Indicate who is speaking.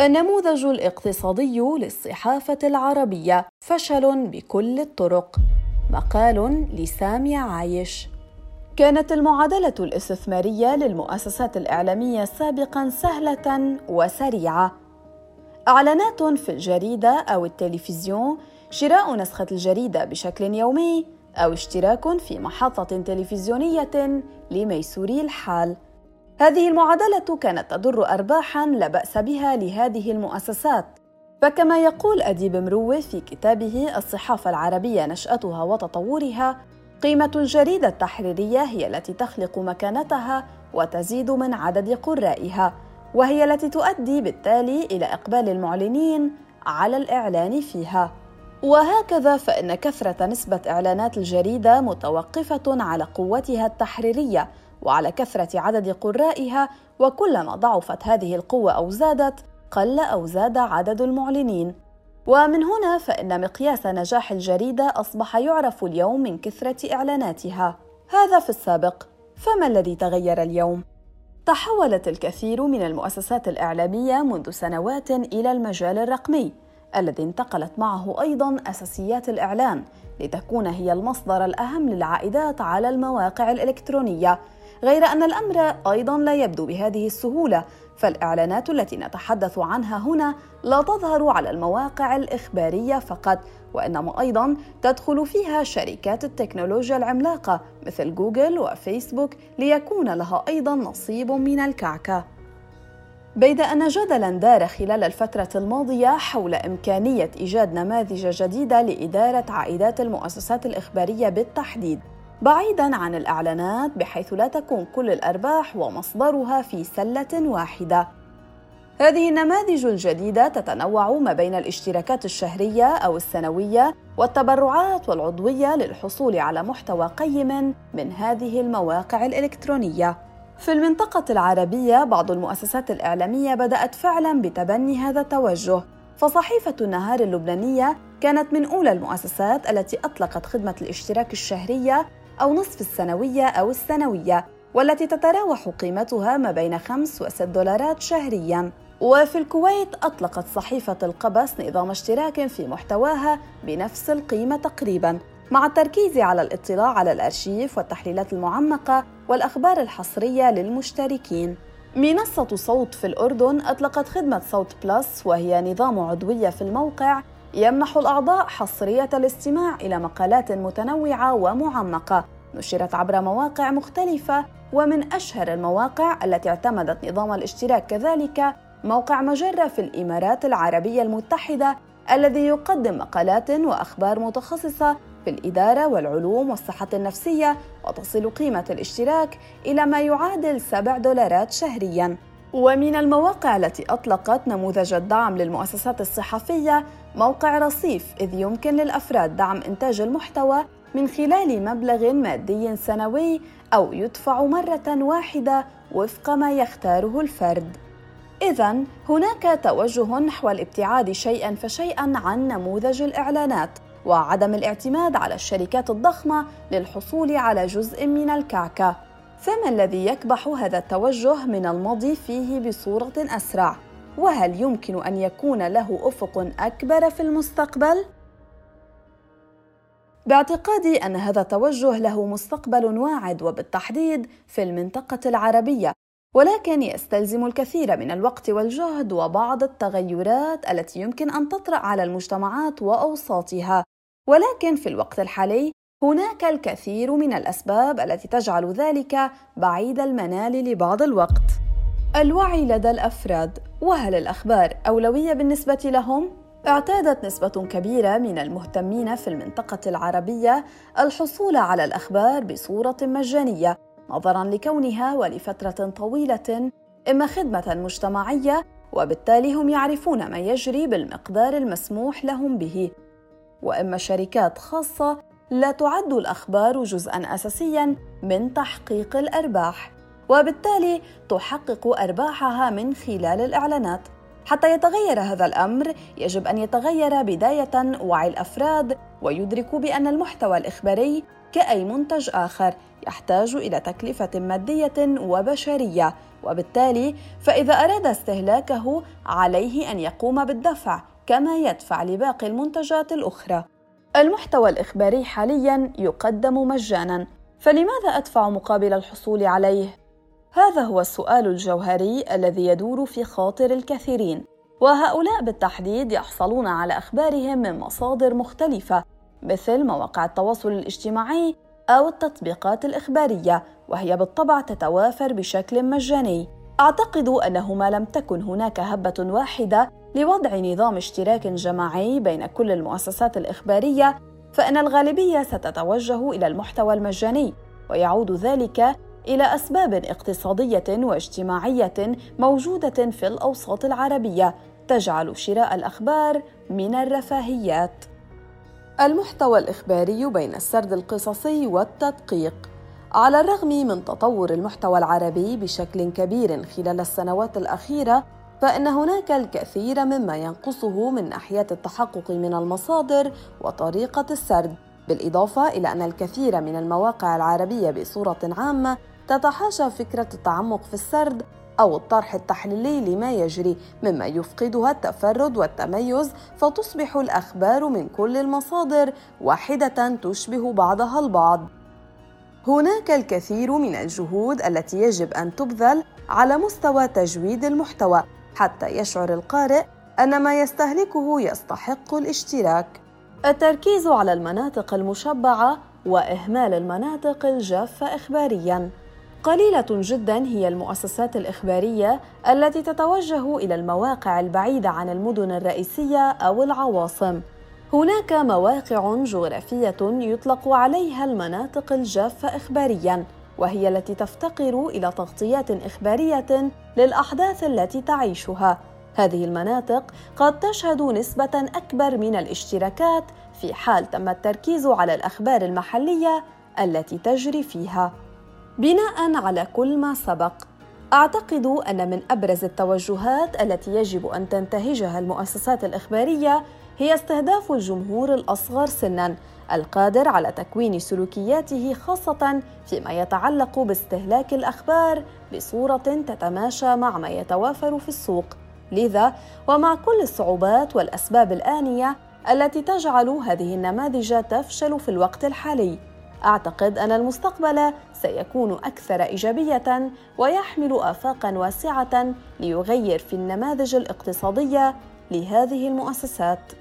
Speaker 1: النموذج الاقتصادي للصحافة العربية فشل بكل الطرق. مقال لسامي عايش. كانت المعادلة الاستثمارية للمؤسسات الإعلامية سابقا سهلة وسريعة. إعلانات في الجريدة أو التلفزيون شراء نسخة الجريدة بشكل يومي أو اشتراك في محطة تلفزيونية لميسوري الحال. هذه المعادلة كانت تدر أرباحا لا بأس بها لهذه المؤسسات. فكما يقول أديب مروه في كتابه الصحافة العربية نشأتها وتطورها قيمة الجريدة التحريرية هي التي تخلق مكانتها وتزيد من عدد قرائها وهي التي تؤدي بالتالي إلى إقبال المعلنين على الإعلان فيها. وهكذا فإن كثرة نسبة إعلانات الجريدة متوقفة على قوتها التحريرية وعلى كثرة عدد قرائها وكلما ضعفت هذه القوة أو زادت قل أو زاد عدد المعلنين. ومن هنا فإن مقياس نجاح الجريدة أصبح يعرف اليوم من كثرة إعلاناتها. هذا في السابق. فما الذي تغير اليوم؟ تحولت الكثير من المؤسسات الإعلامية منذ سنوات إلى المجال الرقمي الذي انتقلت معه أيضا أساسيات الإعلان لتكون هي المصدر الأهم للعائدات على المواقع الإلكترونية. غير أن الأمر أيضا لا يبدو بهذه السهولة فالإعلانات التي نتحدث عنها هنا لا تظهر على المواقع الإخبارية فقط وإنما أيضا تدخل فيها شركات التكنولوجيا العملاقة مثل جوجل وفيسبوك ليكون لها أيضا نصيب من الكعكة. بيد أن جدلا دار خلال الفترة الماضية حول إمكانية إيجاد نماذج جديدة لإدارة عائدات المؤسسات الإخبارية بالتحديد. بعيدا عن الإعلانات بحيث لا تكون كل الأرباح ومصدرها في سلة واحدة. هذه النماذج الجديدة تتنوع ما بين الاشتراكات الشهرية أو السنوية والتبرعات والعضوية للحصول على محتوى قيم من هذه المواقع الإلكترونية. في المنطقة العربية بعض المؤسسات الإعلامية بدأت فعلا بتبني هذا التوجه. فصحيفة النهار اللبنانية كانت من أولى المؤسسات التي أطلقت خدمة الاشتراك الشهرية أو نصف السنوية أو السنوية والتي تتراوح قيمتها ما بين 5 و 6 دولارات شهرياً. وفي الكويت أطلقت صحيفة القبس نظام اشتراك في محتواها بنفس القيمة تقريباً مع التركيز على الاطلاع على الأرشيف والتحليلات المعمقة والأخبار الحصرية للمشتركين. منصة صوت في الأردن أطلقت خدمة صوت بلس وهي نظام عضوية في الموقع يمنح الأعضاء حصرية الاستماع إلى مقالات متنوعة ومعمقة نشرت عبر مواقع مختلفة ومن أشهر المواقع التي اعتمدت نظام الاشتراك كذلك موقع مجرة في الإمارات العربية المتحدة الذي يقدم مقالات وأخبار متخصصة في الإدارة والعلوم والصحة النفسية وتصل قيمة الاشتراك إلى ما يعادل 7 دولارات شهرياً. ومن المواقع التي أطلقت نموذج الدعم للمؤسسات الصحفية موقع رصيف إذ يمكن للأفراد دعم إنتاج المحتوى من خلال مبلغ مادي سنوي أو يدفع مرة واحدة وفق ما يختاره الفرد. إذا هناك توجه نحو الابتعاد شيئا فشيئا عن نموذج الإعلانات وعدم الاعتماد على الشركات الضخمة للحصول على جزء من الكعكة. فما الذي يكبح هذا التوجه من المضي فيه بصورة أسرع؟ وهل يمكن أن يكون له أفق أكبر في المستقبل باعتقادي أن هذا التوجه له مستقبل واعد وبالتحديد في المنطقة العربية ولكن يستلزم الكثير من الوقت والجهد وبعض التغيرات التي يمكن أن تطرأ على المجتمعات وأوساطها ولكن في الوقت الحالي هناك الكثير من الأسباب التي تجعل ذلك بعيد المنال لبعض الوقت. الوعي لدى الأفراد وهل الأخبار أولوية بالنسبة لهم؟ اعتادت نسبة كبيرة من المهتمين في المنطقة العربية الحصول على الأخبار بصورة مجانية نظرا لكونها ولفترة طويلة إما خدمة مجتمعية وبالتالي هم يعرفون ما يجري بالمقدار المسموح لهم به. وإما شركات خاصة لا تعد الأخبار جزءا اساسيا من تحقيق الأرباح وبالتالي تحقق أرباحها من خلال الإعلانات. حتى يتغير هذا الأمر يجب أن يتغير بداية وعي الأفراد ويدركوا بأن المحتوى الإخباري كأي منتج آخر يحتاج إلى تكلفة مادية وبشرية. وبالتالي فإذا أراد استهلاكه عليه أن يقوم بالدفع كما يدفع لباقي المنتجات الأخرى. المحتوى الإخباري حالياً يقدم مجاناً فلماذا أدفع مقابل الحصول عليه؟ هذا هو السؤال الجوهري الذي يدور في خاطر الكثيرين وهؤلاء بالتحديد يحصلون على أخبارهم من مصادر مختلفة مثل مواقع التواصل الاجتماعي أو التطبيقات الإخبارية وهي بالطبع تتوافر بشكل مجاني أعتقد انه ما لم تكن هناك هبة واحدة لوضع نظام اشتراك جماعي بين كل المؤسسات الإخبارية فإن الغالبية ستتوجه إلى المحتوى المجاني ويعود ذلك إلى أسباب اقتصادية واجتماعية موجودة في الأوساط العربية تجعل شراء الأخبار من الرفاهيات. المحتوى الإخباري بين السرد القصصي والتدقيق. على الرغم من تطور المحتوى العربي بشكل كبير خلال السنوات الأخيرة فإن هناك الكثير مما ينقصه من ناحية التحقق من المصادر وطريقة السرد بالإضافة إلى أن الكثير من المواقع العربية بصورة عامة تتحاشى فكرة التعمق في السرد أو الطرح التحليلي لما يجري مما يفقدها التفرد والتميز فتصبح الأخبار من كل المصادر واحدة تشبه بعضها البعض. هناك الكثير من الجهود التي يجب أن تبذل على مستوى تجويد المحتوى حتى يشعر القارئ أن ما يستهلكه يستحق الاشتراك. التركيز على المناطق المشبعة وإهمال المناطق الجافة إخبارياً قليلة جدا هي المؤسسات الإخبارية التي تتوجه إلى المواقع البعيدة عن المدن الرئيسية أو العواصم. هناك مواقع جغرافية يطلق عليها المناطق الجافة إخبارياً، وهي التي تفتقر إلى تغطيات إخبارية للأحداث التي تعيشها. هذه المناطق قد تشهد نسبة أكبر من الاشتراكات في حال تم التركيز على الأخبار المحلية التي تجري فيها. بناء على كل ما سبق أعتقد أن من أبرز التوجهات التي يجب أن تنتهجها المؤسسات الإخبارية هي استهداف الجمهور الأصغر سنا القادر على تكوين سلوكياته خاصة فيما يتعلق باستهلاك الأخبار بصورة تتماشى مع ما يتوافر في السوق. لذا ومع كل الصعوبات والأسباب الآنية التي تجعل هذه النماذج تفشل في الوقت الحالي أعتقد أن المستقبل سيكون أكثر إيجابية ويحمل افاقا واسعة ليغير في النماذج الاقتصادية لهذه المؤسسات.